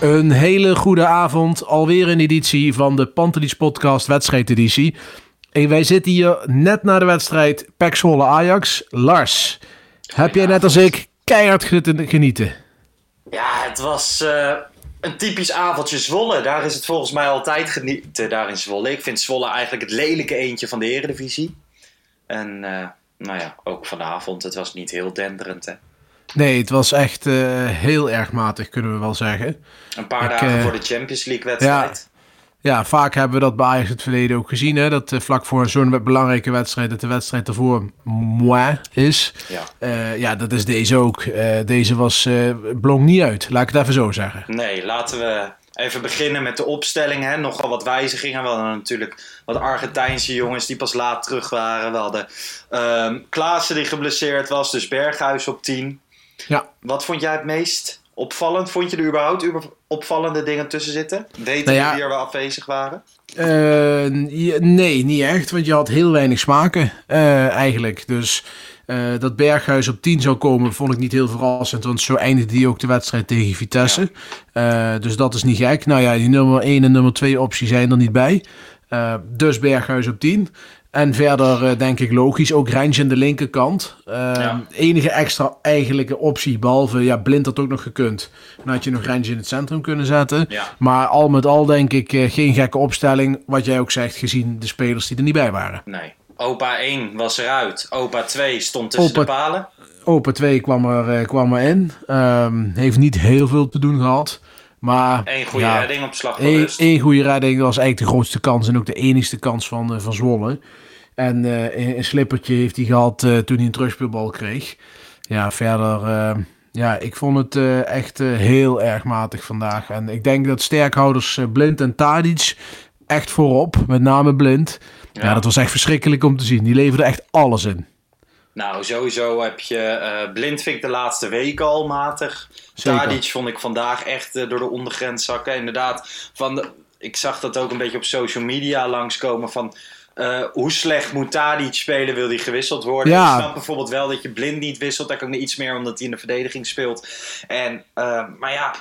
Een hele goede avond. Alweer een editie van de Pantelis Podcast wedstrijdeditie. En wij zitten hier net na de wedstrijd Pek Zwolle Ajax. Lars, heb jij net als ik keihard genieten? Ja, het was eh, een typisch avondje Zwolle. Daar is het volgens mij altijd genieten daar in Zwolle. Ik vind Zwolle eigenlijk het lelijke eentje van de Eredivisie. En eh, nou ja, ook vanavond. Het was niet heel denderend. Hè. Nee, het was echt eh, heel erg matig, kunnen we wel zeggen. Een paar Ik, dagen eh, voor de Champions League wedstrijd. Ja, vaak hebben we dat bij Ajax het verleden ook gezien. Hè? Dat eh, vlak voor zo'n belangrijke wedstrijd, dat de wedstrijd ervoor moi is. Ja. Ja, dat is deze ook. Deze was blonk niet uit, laat ik het even zo zeggen. Nee, laten we even beginnen met de opstelling. Hè. Nogal wat wijzigingen. We hadden natuurlijk wat Argentijnse jongens die pas laat terug waren. We hadden ehm Klaassen die geblesseerd was, dus Berghuis op 10. Ja, Wat vond jij het meest opvallend? Vond je er überhaupt opvallende dingen tussen zitten? Weten Nou ja. wie er wel afwezig waren? Ja, nee, niet echt, want je had heel weinig smaken eh, eigenlijk. Dus eh, dat Berghuis op 10 zou komen, vond ik niet heel verrassend. Want zo eindigde die ook de wedstrijd tegen Vitesse. Eh, dus dat is niet gek. Nou ja, die nummer 1 en nummer 2 optie zijn er niet bij. Eh, dus Berghuis op 10. En verder denk ik logisch, ook Rens aan de linkerkant. Ja. Enige extra eigenlijke optie, behalve ja, Blind had ook nog gekund. Dan had je nog Rens in het centrum kunnen zetten. Ja. Maar al met al denk ik geen gekke opstelling, wat jij ook zegt, gezien de spelers die er niet bij waren. Nee. Opa 1 was eruit. Opa 2 stond tussen Opa- de palen. Open 2 kwam er, eh, kwam er in. Ehm, heeft niet heel veel te doen gehad. Maar Eén goede ja, redding op slag één, één goede redding, dat was eigenlijk de grootste kans en ook de enigste kans van, eh, van Zwolle. En eh, een, slippertje heeft hij gehad eh, toen hij een terugspeelbal kreeg. Ja, verder, eh, ja, ik vond het echt heel erg matig vandaag. En ik denk dat sterkhouders Blind en Tadic echt voorop, met name Blind. Ja. Ja. dat was echt verschrikkelijk om te zien. Die leverden echt alles in. Nou, sowieso heb je Blind vind ik de laatste week al matig. Tadic vond ik vandaag echt eh, door de ondergrens zakken. Inderdaad, van de, ik zag dat ook een beetje op social media langskomen van... eh, hoe slecht moet Tadic spelen, wil hij gewisseld worden? Ja. Ik snap bijvoorbeeld wel dat je blind niet wisselt. Daar kan ik iets meer omdat hij in de verdediging speelt. En, maar ja,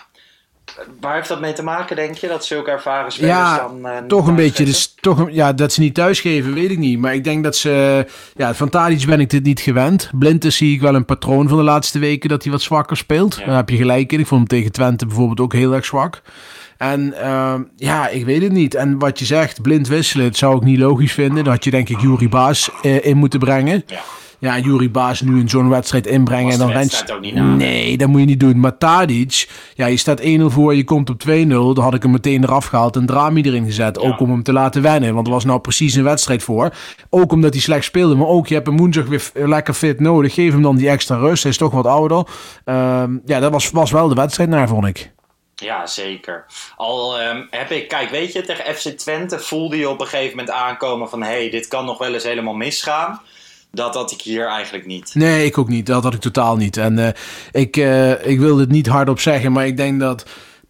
waar heeft dat mee te maken, denk je? Dat zulke ervaren spelers Ja, dan eh, toch een beetje. Dus, toch, een- ja, dat ze niet thuisgeven, weet ik niet. Maar ik denk dat ze. Ja, van Tadic ben ik dit niet gewend. Blind is zie ik wel een patroon van de laatste weken dat hij wat zwakker speelt. Ja. Daar heb je gelijk in. Ik vond hem tegen Twente bijvoorbeeld ook heel erg zwak. En ehm, ja, ik weet het niet. En wat je zegt, blind wisselen, dat zou ik niet logisch vinden. Dan had je denk ik Jury Baas eh, in moeten brengen. Ja. Ja, Jury Baas nu in zo'n wedstrijd inbrengen en dan rent. ook niet. Nee, dat moet je niet doen. Maar Tadic, ja, je staat 1-0 voor, je komt op 2-0. Dan had ik hem meteen eraf gehaald en Drami erin gezet. Ook om hem te laten wennen, want er was nou precies een wedstrijd voor. Ook omdat hij slecht speelde, maar ook je hebt hem woensdag weer lekker fit nodig. Geef hem dan die extra rust, hij is toch wat ouder. Ehm, ja, dat was, was wel de wedstrijd naar, vond ik. Ja, zeker. Al ehm, heb ik, kijk, weet je, tegen FC Twente voelde je op een gegeven moment aankomen van hé, hey, dit kan nog wel eens helemaal misgaan. Dat had ik hier eigenlijk niet. Nee, ik ook niet. Dat had ik totaal niet. En eh, ik, eh, ik wil het niet hardop zeggen, maar ik denk dat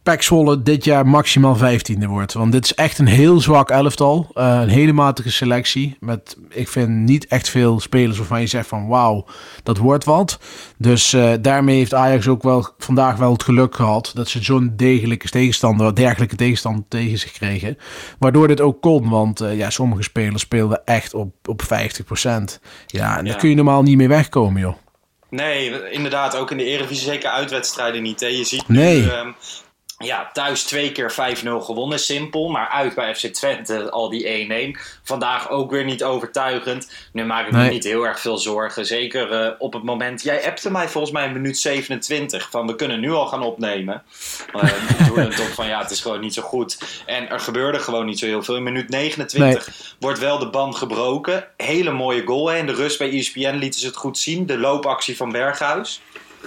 Pek Zwolle dit jaar maximaal 15e wordt. Want dit is echt een heel zwak elftal. Uh, een hele matige selectie. Met, ik vind niet echt veel spelers waarvan je zegt van wauw, dat wordt wat. Dus uh, daarmee heeft Ajax ook wel vandaag wel het geluk gehad dat ze zo'n degelijke tegenstander, dergelijke tegenstander tegen zich kregen. Waardoor dit ook kon, want uh, ja, sommige spelers speelden echt op, op 50%. Ja, en daar kun je normaal niet mee wegkomen, joh. Nee, inderdaad. Ook in de Eredivisie zeker uitwedstrijden niet. Hè. Je ziet nee. nu, um, ja, thuis twee keer 5-0 gewonnen, simpel. Maar uit bij FC Twente al die 1-1. Vandaag ook weer niet overtuigend. Nu maak ik me niet heel erg veel zorgen. Zeker eh, op het moment... Jij appte mij volgens mij in minuut 27 van we kunnen nu al gaan opnemen. Uh, toen het op van ja, het is gewoon niet zo goed. En er gebeurde gewoon niet zo heel veel. In minuut 29 wordt wel de band gebroken. Hele mooie goal. Hè. In de rust bij ESPN lieten ze het goed zien. De loopactie van Berghuis.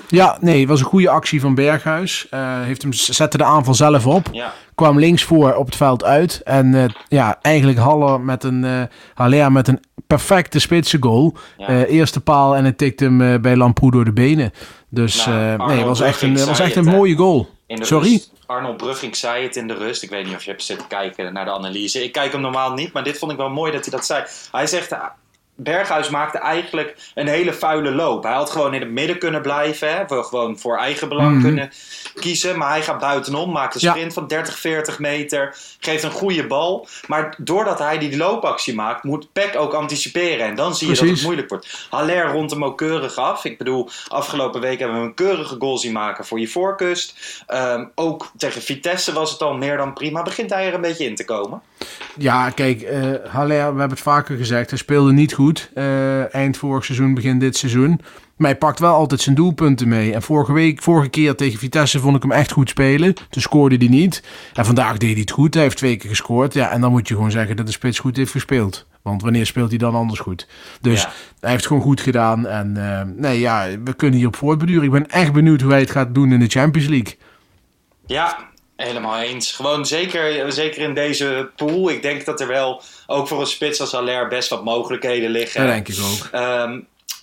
Ja, nee, het was een goede actie van Berghuis. Uh, heeft hem, zette de aanval zelf op. Ja. Kwam links voor op het veld uit. En uh, ja, eigenlijk Haller met een, uh, Haller met een perfecte spitse goal. Ja. eerste paal en het tikte hem bij Lamproe door de benen. Dus Nou, nee, het was echt een, was echt een mooie goal. Sorry? rust. Arnold Brugging zei het in de rust. Ik weet niet of je hebt zitten kijken naar de analyse. Ik kijk hem normaal niet, maar dit vond ik wel mooi dat hij dat zei. Hij zegt, Berghuis maakte eigenlijk een hele vuile loop. Hij had gewoon in het midden kunnen blijven. Hè? Gewoon voor eigen belang Mhm. kunnen kiezen. Maar hij gaat buitenom, maakt een Ja. sprint van 30, 40 meter. Geeft een goede bal. Maar doordat hij die loopactie maakt, moet Peck ook anticiperen. En dan zie je dat het moeilijk wordt. Haller rond hem ook keurig af. Ik bedoel, afgelopen week hebben we een keurige goal zien maken voor je voorkust. Ehm, ook tegen Vitesse was het al meer dan prima. Begint hij er een beetje in te komen? Ja, kijk, eh Haller, we hebben het vaker gezegd, hij speelde niet goed. Eh, eind vorig seizoen, begin dit seizoen. Maar hij pakt wel altijd zijn doelpunten mee. En vorige week, vorige keer tegen Vitesse vond ik hem echt goed spelen. Toen scoorde hij niet. En vandaag deed hij het goed. Hij heeft twee keer gescoord. Ja, en dan moet je gewoon zeggen dat de spits goed heeft gespeeld. Want wanneer speelt hij dan anders goed? Dus Ja. hij heeft gewoon goed gedaan. En eh, nee, ja, we kunnen hierop voortbeduren. Ik ben echt benieuwd hoe hij het gaat doen in de Champions League. Ja, helemaal eens. Gewoon zeker, zeker in deze pool. Ik denk dat er wel, ook voor een spits als Haller, best wat mogelijkheden liggen. Dat denk ik ook. Ehm,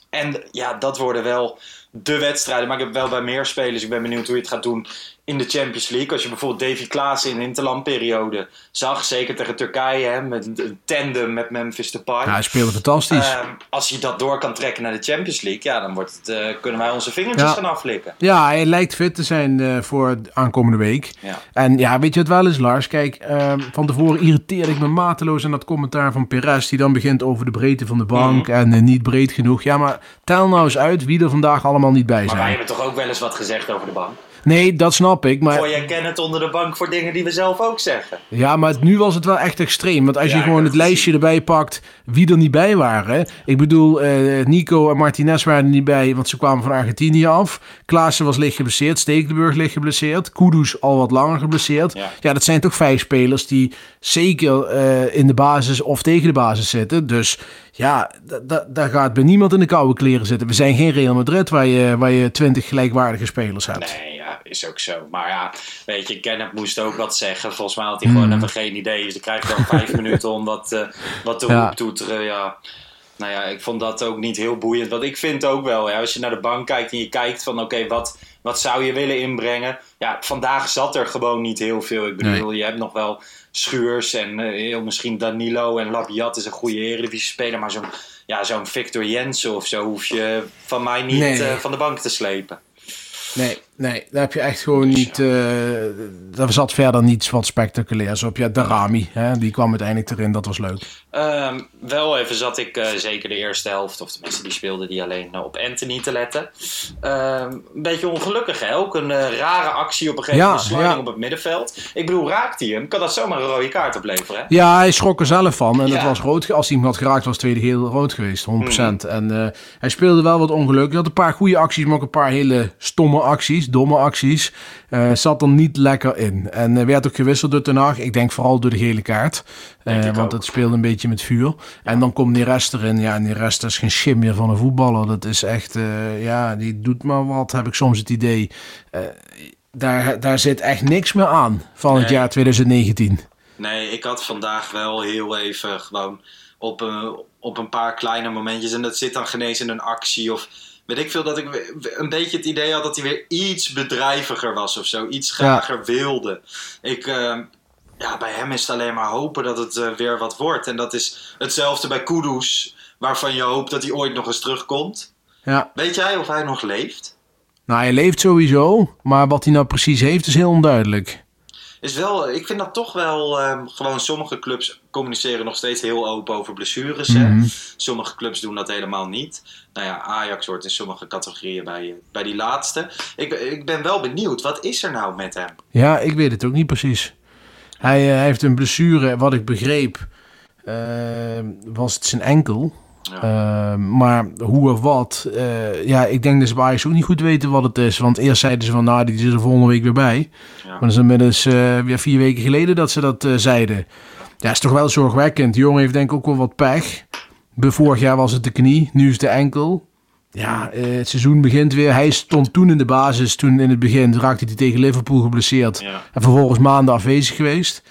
en ja, dat worden wel de wedstrijden. Maar ik heb wel bij meer spelers. Ik ben benieuwd hoe je het gaat doen in de Champions League. Als je bijvoorbeeld Davy Klaassen in de interlandperiode zag. Zeker tegen Turkije. Hè, met een tandem met Memphis Depay. Hij speelde fantastisch. Ehm, als je dat door kan trekken naar de Champions League. Ja, dan wordt het, eh, kunnen wij onze vingertjes Ja. gaan aflikken. Ja, hij lijkt fit te zijn eh, voor de aankomende week. Ja. En ja, weet je het wel eens, Lars? Kijk, ehm, van tevoren irriteerde ik me mateloos aan dat commentaar van Perez... die dan begint over de breedte van de bank Mhm. en eh, niet breed genoeg. Ja, maar tel nou eens uit wie er vandaag allemaal niet bij Maar wij zijn. hebben toch ook wel eens wat gezegd over de bank. Nee, dat snap ik, maar... Gooi jij Kenneth onder de bank voor dingen die we zelf ook zeggen. Ja, maar nu was het wel echt extreem. Want als Ja, je gewoon het lijstje erbij pakt wie er niet bij waren. Ik bedoel, eh, Nico en Martinez waren er niet bij, want ze kwamen van Argentinië af. Klaassen was licht geblesseerd, Stekelenburg licht geblesseerd. Kudus al wat langer geblesseerd. Ja. Ja, dat zijn toch vijf spelers die zeker eh, in de basis of tegen de basis zitten. Dus ja, da- da- daar gaat bij niemand in de koude kleren zitten. We zijn geen Real Madrid waar je, waar je twintig gelijkwaardige spelers hebt. Nee, is ook zo. Maar ja, weet je, Kenneth moest ook wat zeggen. Volgens mij had hij gewoon even geen idee. Dus dan krijg je dan vijf minuten om wat, eh, wat te Ja. roeptoeteren. Ja. Nou ja, ik vond dat ook niet heel boeiend. Want ik vind ook wel, ja, als je naar de bank kijkt en je kijkt van oké, wat, wat zou je willen inbrengen? Ja, vandaag zat er gewoon niet heel veel. Ik bedoel, je hebt nog wel Schuurs en eh, heel misschien Danilo en Labiat is een goede Eredivisie speler. Maar zo'n ja, zo'n Victor Jensen of zo hoef je van mij niet Nee. eh, van de bank te slepen. Nee, nee, daar heb je echt gewoon niet. eh er zat verder niets wat spectaculairs op. Ja, Darami, hè, die kwam uiteindelijk erin, dat was leuk. Ehm, wel even zat ik eh, zeker de eerste helft, of de mensen die speelden die alleen eh, op Anthony te letten. Ehm, een beetje ongelukkig hè, ook een rare actie op een gegeven moment, ja. op het middenveld. Ik bedoel, raakt hij hem, kan dat zomaar een rode kaart opleveren hè? Ja, hij schrok er zelf van. En Ja. het was rood. Als hij hem had geraakt, was het tweede heel rood geweest, 100%. Hmm. En hij speelde wel wat ongeluk. Hij had een paar goede acties, maar ook een paar hele stomme acties, domme acties. Eh, zat er niet lekker in. En eh, werd ook gewisseld door Ten Hag. Ik denk vooral door de gele kaart. Eh, want ook. het speelde een beetje met vuur. En dan komt Neres erin. Ja, Neres is geen schim meer van een voetballer. Dat is echt, ja, die doet maar wat, heb ik soms het idee. Daar, daar zit echt niks meer aan van het jaar 2019. Nee, ik had vandaag wel heel even gewoon op een, op een paar kleine momentjes. En dat zit dan genees in een actie of weet ik veel, dat ik een beetje het idee had dat hij weer iets bedrijviger was of zo. Iets grager wilde. Ik, eh, ja, bij hem is het alleen maar hopen dat het eh, weer wat wordt. En dat is hetzelfde bij Kudus, waarvan je hoopt dat hij ooit nog eens terugkomt. Ja. Weet jij of hij nog leeft? Nou, hij leeft sowieso, maar wat hij nou precies heeft is heel onduidelijk. Is wel, ik vind dat toch wel, ehm, gewoon sommige clubs communiceren nog steeds heel open over blessures. hè. Mhm. Sommige clubs doen dat helemaal niet. Nou ja, Ajax hoort in sommige categorieën bij, eh, bij die laatste. Ik, ik ben wel benieuwd, wat is er nou met hem? Ja, ik weet het ook niet precies. Hij, eh, hij heeft een blessure, wat ik begreep, eh, was het zijn enkel. Ja. Eh, maar hoe of wat, eh, ja, ik denk dat ze bij Ajax ook niet goed weten wat het is. Want eerst zeiden ze van, nou, die is er volgende week weer bij. Ja. Maar dat is inmiddels eh, weer vier weken geleden dat ze dat eh, zeiden. Ja, is toch wel zorgwekkend. Die jongen heeft denk ik ook wel wat pech. Vorig jaar was het de knie, nu is het de enkel. Ja, het seizoen begint weer. Hij stond toen in de basis, toen in het begin raakte hij tegen Liverpool geblesseerd. Ja. En vervolgens maanden afwezig geweest.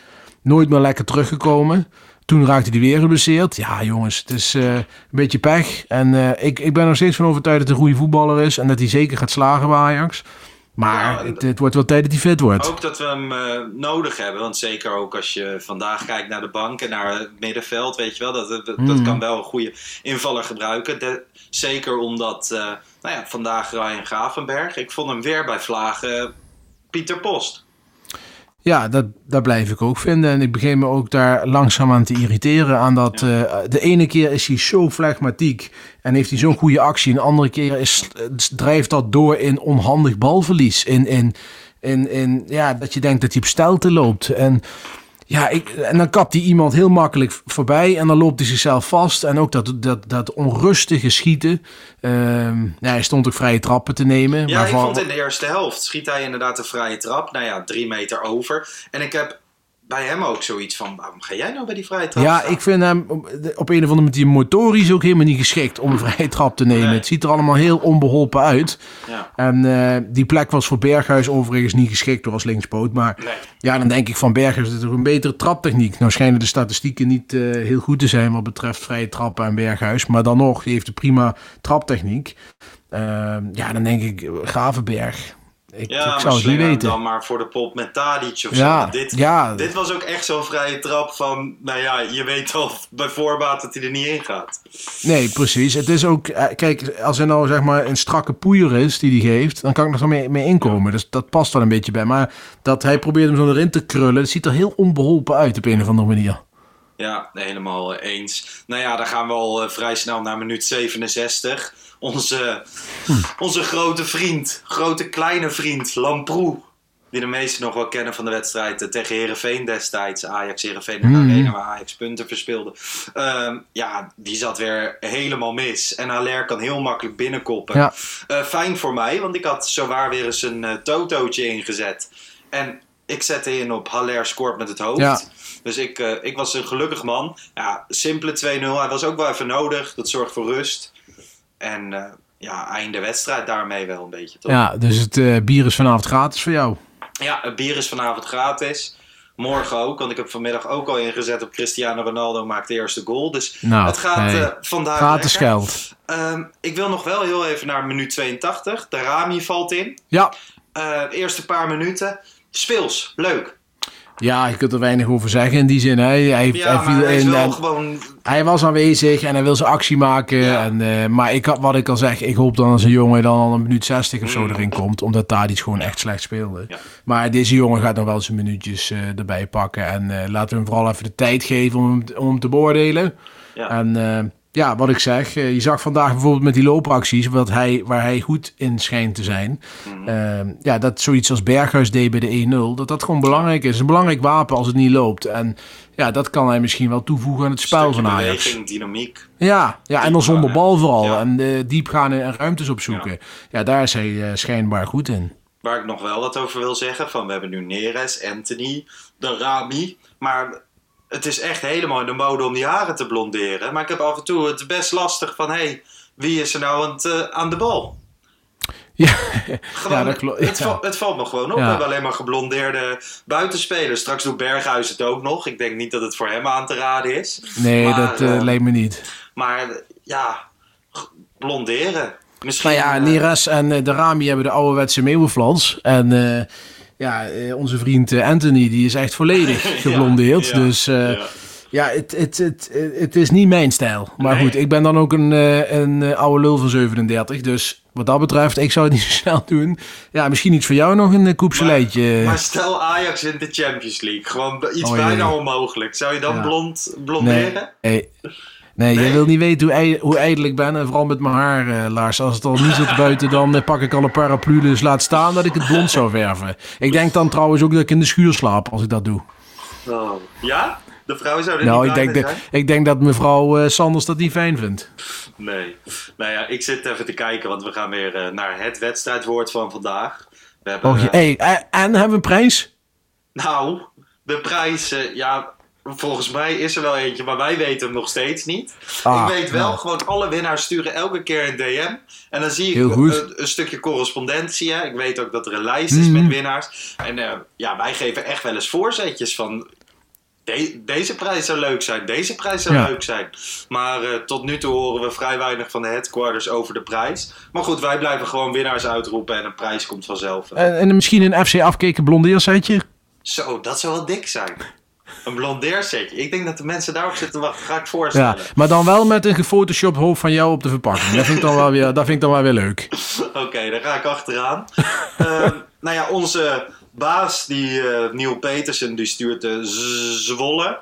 Nooit meer lekker teruggekomen. Toen raakte hij weer geblesseerd. Ja, jongens, het is eh, een beetje pech. En eh, ik, ik ben nog steeds van overtuigd dat hij een goede voetballer is. En dat hij zeker gaat slagen bij Ajax. Maar Ja, het, het wordt wel tijd dat hij fit wordt. Ook dat we hem eh, nodig hebben. Want zeker ook als je vandaag kijkt naar de bank en naar het middenveld, weet je wel, dat, dat, dat Mhm. kan wel een goede invaller gebruiken. De- zeker omdat, nou ja, vandaag Ryan Gravenberg. Ik vond hem weer bij Vlagen Pieter Post. Ja, dat, dat blijf ik ook vinden. En ik begin me ook daar langzaam aan te irriteren. Aan dat eh, de ene keer is hij zo flegmatiek en heeft hij zo'n goede actie. En de andere keer is, eh, drijft dat door in onhandig balverlies. In, in, in, in, ja, dat je denkt dat hij op stelte loopt. En, ja, ik, en dan kapt hij iemand heel makkelijk voorbij. En dan loopt hij zichzelf vast. En ook dat, dat, dat onrustige schieten. Ehm, ja, hij stond ook vrije trappen te nemen. Ja, ik vond in de eerste helft schiet hij inderdaad een vrije trap. Nou ja, drie meter over. En ik heb bij hem ook zoiets van, waarom ga jij nou bij die vrije trap Ja, staan? ik vind hem op een of andere manier motorisch ook helemaal niet geschikt om een vrije trap te nemen. Nee. Het ziet er allemaal heel onbeholpen uit. Ja. En eh, die plek was voor Berghuis overigens niet geschikt door als linkspoot. Maar Nee. ja, dan denk ik van Berghuis is toch een betere traptechniek. Nou schijnen de statistieken niet eh, heel goed te zijn wat betreft vrije trappen en Berghuis. Maar dan nog, die heeft een prima traptechniek. Ehm, ja, dan denk ik Gravenberg. Ik, Ja, ik zou het niet weten. dan maar voor de pop met Tadic of Ja, zo. Dit, ja. dit was ook echt zo'n vrije trap van, nou ja, je weet al bij voorbaat dat hij er niet in gaat. Nee, precies. Het is ook, eh, kijk, als er nou zeg maar een strakke poeier is die die geeft, dan kan ik nog zo mee, mee inkomen. Dus dat past wel een beetje bij. Maar dat hij probeert hem zo erin te krullen, dat ziet er heel onbeholpen uit op een of andere manier. Ja, helemaal eh, eens. Nou ja, dan gaan we al eh, vrij snel naar minuut 67. Onze, onze grote vriend, grote kleine vriend, Lamproe. Die de meesten nog wel kennen van de wedstrijd eh, tegen Herenveen destijds. Ajax Herenveen in de Mhm. arena waar Ajax punten verspeelde. Ehm, ja, die zat weer helemaal mis. En Haller kan heel makkelijk binnenkoppen. Ja. Fijn voor mij, want ik had zowaar weer eens een eh, totootje ingezet. En ik zette in op Haller scoort met het hoofd. Ja. Dus ik, eh, ik was een gelukkig man. Ja, simpele 2-0. Hij was ook wel even nodig. Dat zorgt voor rust. En eh, ja, einde wedstrijd daarmee wel een beetje, toch? Ja, dus het eh, bier is vanavond gratis voor jou. Ja, het bier is vanavond gratis. Morgen ook, want ik heb vanmiddag ook al ingezet op Cristiano Ronaldo maakt de eerste goal. Dus Nou, het gaat hey, vandaag Gratis geld. Ehm, ik wil nog wel heel even naar minuut 82. De Rami valt in. Ja. Eerste paar minuten. Speels, leuk. Ja, je kunt er weinig over zeggen in die zin. Hij, hij, Ja, hij viel hij in en gewoon... hij was aanwezig en hij wil zijn actie maken. Ja. En, eh, maar ik, wat ik al zeg, ik hoop dan als een jongen dan al een minuut 60 of zo Mm. erin komt. Omdat daar iets gewoon echt slecht speelde. Ja. Maar deze jongen gaat nog wel zijn minuutjes eh, erbij pakken. En eh, laten we hem vooral even de tijd geven om hem, te- om hem te beoordelen. Ja. En ja, wat ik zeg, eh, je zag vandaag bijvoorbeeld met die loopacties, wat hij, waar hij goed in schijnt te zijn. Mhm. eh, ja, dat zoiets als Berghuis deed bij de 1-0, dat dat gewoon belangrijk is. Een belangrijk wapen als het niet loopt. En ja, dat kan hij misschien wel toevoegen aan het spel van Ajax. beweging, dynamiek. Ja, ja en dan zonder Diepgaan, bal vooral. ja. En eh, diep gaan en ruimtes opzoeken. Ja, daar is hij eh, schijnbaar goed in. Waar ik nog wel wat over wil zeggen. Van we hebben nu Neres, Anthony, de Rami. Maar het is echt helemaal in de mode om die haren te blonderen. Maar ik heb af en toe het best lastig van... Hé, hey, wie is er nou aan, het, eh, aan de bal? Ja, Gewoon, ja dat klopt. Het, Ja. val- het valt me gewoon op. Ja. We hebben alleen maar geblondeerde buitenspelers. Straks doet Berghuis het ook nog. Ik denk niet dat het voor hem aan te raden is. Nee, Maar, dat eh, eh, lijkt me niet. Maar ja, blonderen. Misschien, Nou ja, Neres en eh, de Rami hebben de ouderwetse meeuwenflans. En ja, eh, onze vriend eh, Anthony, die is echt volledig geblondeerd. ja, dus eh, ja. ja, het, het, het, het is niet mijn stijl. Maar Nee. goed, ik ben dan ook een, eh, een oude lul van 37. Dus wat dat betreft, ik zou het niet zo snel doen. Ja, misschien iets voor jou nog een koepseleitje. Maar stel Ajax in de Champions League. Gewoon iets Oh, bijna onmogelijk. Zou je dan Ja. blond Nee, blonderen? Nee, nee, jij wil niet weten hoe, ij- hoe ijdel ik ben. En vooral met mijn haar, eh, Lars. Als het al niet zit buiten, dan eh, pak ik al een paraplu. Dus laat staan dat ik het blond zou verven. Ik denk dan trouwens ook dat ik in de schuur slaap als ik dat doe. Oh. Ja? De vrouwen zouden Nou, niet ik denk, ik denk dat mevrouw eh, Sanders dat niet fijn vindt. Nee. Nou ja, ik zit even te kijken, want we gaan weer naar het wedstrijdwoord van vandaag. We hebben, Oh, je, hey, en hebben we een prijs? Nou, de prijs, ja, volgens mij is er wel eentje, maar wij weten hem nog steeds niet. Ah, ik weet wel, gewoon alle winnaars sturen elke keer een DM. En dan zie ik. Een, een stukje correspondentie. Ik weet ook dat er een lijst is Mhm. met winnaars. En eh, ja, wij geven echt wel eens voorzetjes van... de- deze prijs zou leuk zijn, deze prijs zou Ja. leuk zijn. Maar eh, tot nu toe horen we vrij weinig van de headquarters over de prijs. Maar goed, wij blijven gewoon winnaars uitroepen en een prijs komt vanzelf. En, en misschien een FC afkeken blondeersetje? Zo, dat zou wel dik zijn. Een blondeersetje. Ik denk dat de mensen daarop zitten te wachten. Ga ik voorstellen. Ja, maar dan wel met een gefotoshopt hoofd van jou op de verpakking. Dat vind ik dan wel weer, dat vind ik dan wel weer leuk. Oké, daar ga ik achteraan. Ehm, nou ja, onze baas, die, eh, Neil Petersen, die stuurt de Z- Zwolle.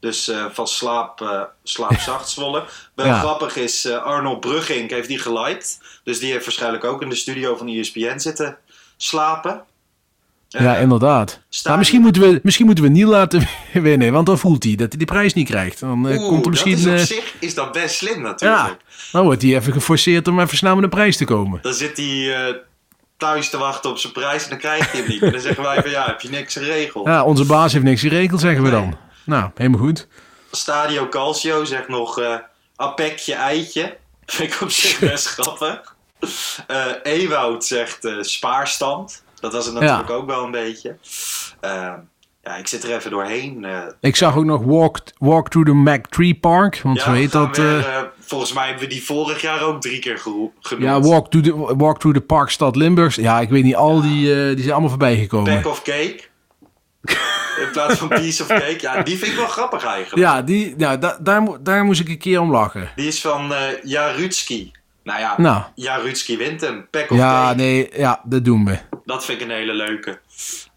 Dus eh, van slaap, eh slaapzacht Zwolle. Wel Ja. grappig is, eh, Arnold Brugging heeft die geliked. Dus die heeft waarschijnlijk ook in de studio van ESPN zitten slapen. Ja, inderdaad. Nou, misschien, moeten we, misschien moeten we Niel laten winnen, want dan voelt hij dat hij die prijs niet krijgt. Dan eh, Oeh, komt er misschien. dat is op eh, zich is dat best slim natuurlijk. ja, dan wordt hij even geforceerd om even snel met een prijs te komen. Dan zit hij eh, thuis te wachten op zijn prijs en dan krijgt hij hem niet. En dan zeggen wij van ja, heb je niks geregeld. Ja, onze baas heeft niks geregeld, zeggen we dan. Nou, helemaal goed. Stadio Calcio zegt nog eh apekje eitje. Vind ik op zich best grappig. Ewoud zegt spaarstand. Dat was het natuurlijk ook wel een beetje. Eh, ja, ik zit er even doorheen. eh. Ik zag ook nog Walk, walk to the Mac Tree Park, want ja, zo heet we gaan dat. weer, eh, eh, volgens mij hebben we die vorig jaar ook drie keer genoemd. ja, walk to, the, walk to the Park Stad Limburg. Ja, ik weet niet, al die, die zijn allemaal voorbij gekomen. Pack of cake. In plaats van piece of cake. Ja, die vind ik wel grappig eigenlijk. Ja, die, ja da- daar, daar moest ik een keer om lachen. Die is van Jarutski. Nou ja, Nou. Jarutski wint hem. Pack of Ja, cake. nee, ja, dat doen we. Dat vind ik een hele leuke.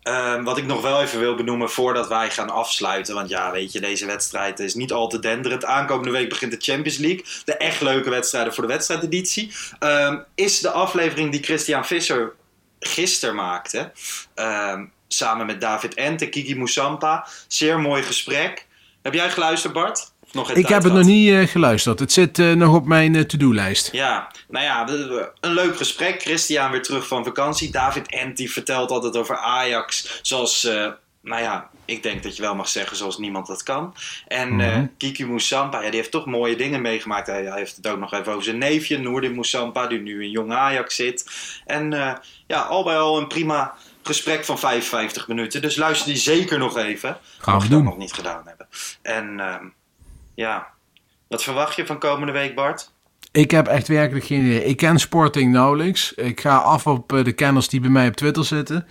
Ehm, wat ik nog wel even wil benoemen voordat wij gaan afsluiten. Want ja, weet je, deze wedstrijd is niet al te denderend. Aankomende week begint de Champions League. De echt leuke wedstrijden voor de wedstrijdeditie. Ehm, is de aflevering die Christian Visser gisteren maakte. ehm, samen met David Ente, Kiki Moussampa. Zeer mooi gesprek. Heb jij geluisterd, Bart? Nog Ik heb het nog niet eh, geluisterd. Het zit eh, nog op mijn eh, to-do-lijst. Ja, nou ja, een leuk gesprek. Christian weer terug van vakantie. David Ent die vertelt altijd over Ajax. Zoals, eh, nou ja, ik denk dat je wel mag zeggen zoals niemand dat kan. En eh, Mhm. Kiki Moussampa, ja, die heeft toch mooie dingen meegemaakt. Hij, hij heeft het ook nog even over zijn neefje, Noordin Moussampa, die nu in jong Ajax zit. En eh, ja, al bij al een prima gesprek van 55 minuten. Dus luister die zeker nog even. Gaan je dat nog niet gedaan hebben. En ehm, ja, wat verwacht je van komende week, Bart? Ik heb echt werkelijk geen idee. Ik ken Sporting nauwelijks. Ik ga af op eh, de kenners die bij mij op Twitter zitten.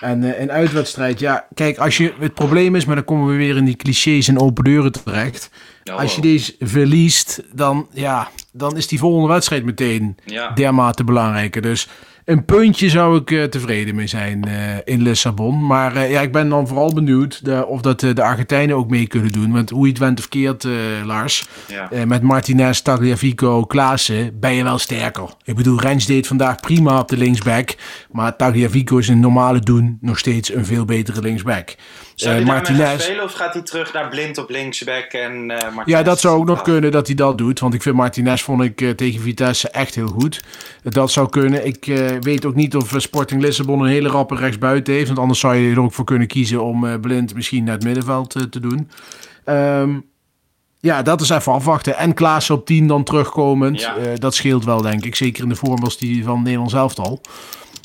En eh, een uitwedstrijd, ja, kijk, als je, het probleem is, maar dan komen we weer in die clichés en open deuren terecht. Als je deze verliest, dan, ja, dan is die volgende wedstrijd meteen Ja. dermate belangrijker. Dus een puntje zou ik eh, tevreden mee zijn eh, in Lissabon. Maar eh, ja, ik ben dan vooral benieuwd de- of dat de Argentijnen ook mee kunnen doen. Want hoe je het went of keert, Lars, Ja. met Martinez, Tagliafico, Klaassen, ben je wel sterker. Ik bedoel, Rens deed vandaag prima op de linksback. Maar Tagliafico is in normale doen nog steeds een veel betere linksback. Zou hij Martinez. spelen of gaat hij terug naar blind op linksback en eh Ja, dat zou ook nog kunnen dat hij dat doet. Want ik vind Martinez vond ik eh, tegen Vitesse echt heel goed. Dat zou kunnen. Ik eh, weet ook niet of Sporting Lissabon een hele rappe rechtsbuiten heeft. Want anders zou je er ook voor kunnen kiezen om blind misschien naar het middenveld te doen. Ehm, ja, dat is even afwachten. En Klaassen op 10 dan terugkomend. Ja. Dat scheelt wel, denk ik. Zeker in de vorm als die van Nederland elftal.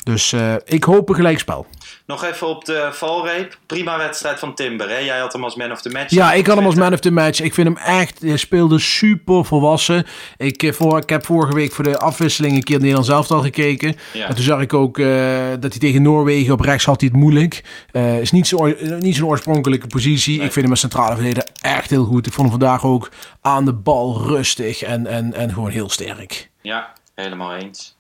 Dus eh, ik hoop een gelijkspel. Nog even op de valreep. Prima wedstrijd van Timber. Hè? Jij had hem als man of the match. Ja, ik had hem als man of the match. Ik vind hem echt, hij speelde super volwassen. Ik, eh, voor, ik heb vorige week voor de afwisseling een keer het Nederlands elftal gekeken. Ja. En toen zag ik ook eh, dat hij tegen Noorwegen op rechts had hij het moeilijk. Eh is niet zo'n niet zo'n oorspronkelijke positie. Ik vind hem als centrale verdediger echt heel goed. Ik vond hem vandaag ook aan de bal rustig en, en, en gewoon heel sterk. Ja, helemaal eens.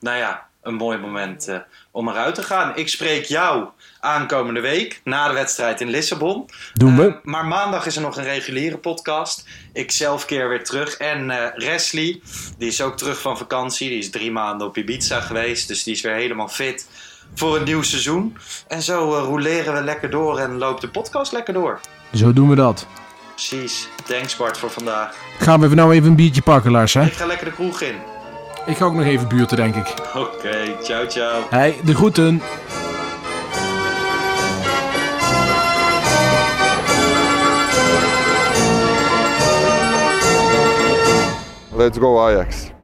Nou ja, een mooi moment eh, om eruit te gaan. Ik spreek jou aankomende week na de wedstrijd in Lissabon. Doen we. Eh, maar maandag is er nog een reguliere podcast. Ik zelf keer weer terug. En eh Wesley, die is ook terug van vakantie. Die is drie maanden op Ibiza geweest. Dus die is weer helemaal fit voor een nieuw seizoen. En zo roleren we lekker door en loopt de podcast lekker door. Zo doen we dat. Precies. Thanks Bart voor vandaag. Gaan we even nou even een biertje pakken, Lars. Hè? Ik ga lekker de kroeg in. Ik ga ook nog even buurten, denk ik. Oké, ciao ciao. Hey, de groeten. Let's go Ajax.